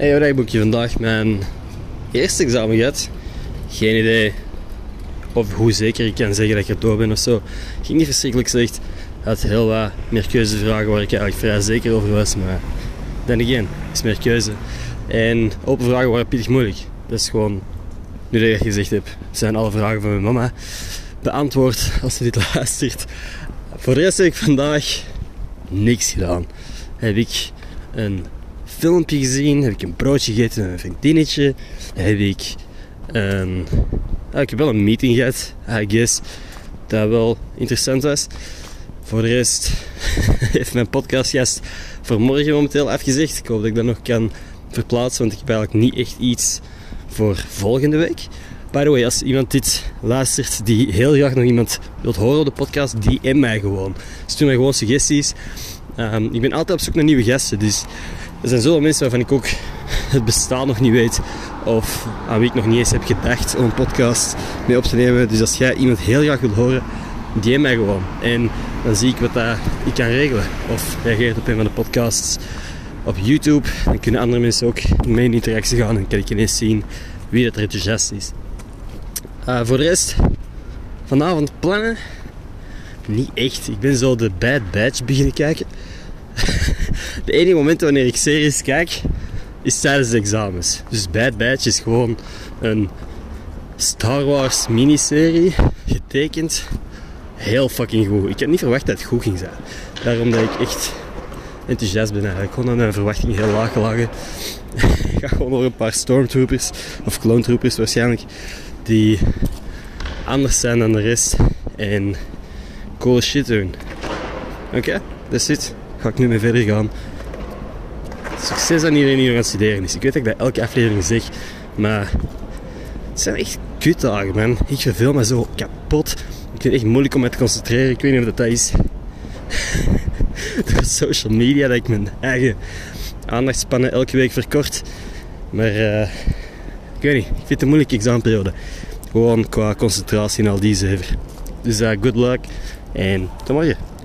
Hey, wat heb vandaag mijn eerste examen gehad? Geen idee of hoe zeker ik kan zeggen dat ik er door ben of zo. Ging niet verschrikkelijk slecht. Had heel wat meer keuzevragen waar ik eigenlijk vrij zeker over was. Maar dan again, is meer keuze. En open vragen waren pittig moeilijk. Dat is gewoon, nu dat ik gezegd heb, zijn alle vragen van mijn mama beantwoord als ze dit luistert. Voor de rest heb ik vandaag niks gedaan. Heb ik een filmpje gezien, heb ik een broodje gegeten met een vriendinnetje, heb ik een... Ah, ik heb wel een meeting gehad, I guess, dat wel interessant was. Voor de rest heeft mijn podcastgast voor morgen momenteel afgezegd. Ik hoop dat ik dat nog kan verplaatsen, want ik heb eigenlijk niet echt iets voor volgende week. By the way, als iemand dit luistert die heel graag nog iemand wilt horen op de podcast, DM mij gewoon. Stuur mij gewoon suggesties. Um, ik ben altijd op zoek naar nieuwe gasten, dus er zijn zoveel mensen waarvan ik ook het bestaan nog niet weet of aan wie ik nog niet eens heb gedacht om een podcast mee op te nemen. Dus als jij iemand heel graag wilt horen, DM mij gewoon. En dan zie ik wat dat ik kan regelen. Of reageert op een van de podcasts op YouTube. Dan kunnen andere mensen ook mee in interactie gaan en kan ik ineens zien wie dat er enthousiast is. Uh, voor de rest, vanavond plannen? Niet echt. Ik ben zo de Bad Batch beginnen kijken. de enige moment wanneer ik series kijk, is tijdens de examens. Dus Bad Batch is gewoon een Star Wars miniserie, getekend. Heel fucking goed. Ik had niet verwacht dat het goed ging zijn. Daarom dat ik echt enthousiast ben eigenlijk. Gewoon aan mijn verwachting heel laag gelagen. ik ga gewoon nog een paar stormtroopers, of clone troopers waarschijnlijk, die anders zijn dan de rest. En cool shit doen. Oké, okay, that's it ga ik nu mee verder gaan. Succes aan iedereen die nog aan het studeren is. Ik weet dat ik dat elke aflevering zeg, maar het zijn echt kutdagen, man. Ik verveel me zo kapot. Ik vind het echt moeilijk om me te concentreren. Ik weet niet of dat, dat is door social media dat ik mijn eigen aandachtspannen elke week verkort. Maar uh, ik weet niet, ik vind het een moeilijke examenperiode. Gewoon qua concentratie en al die zeven. Dus uh, good luck en tot morgen.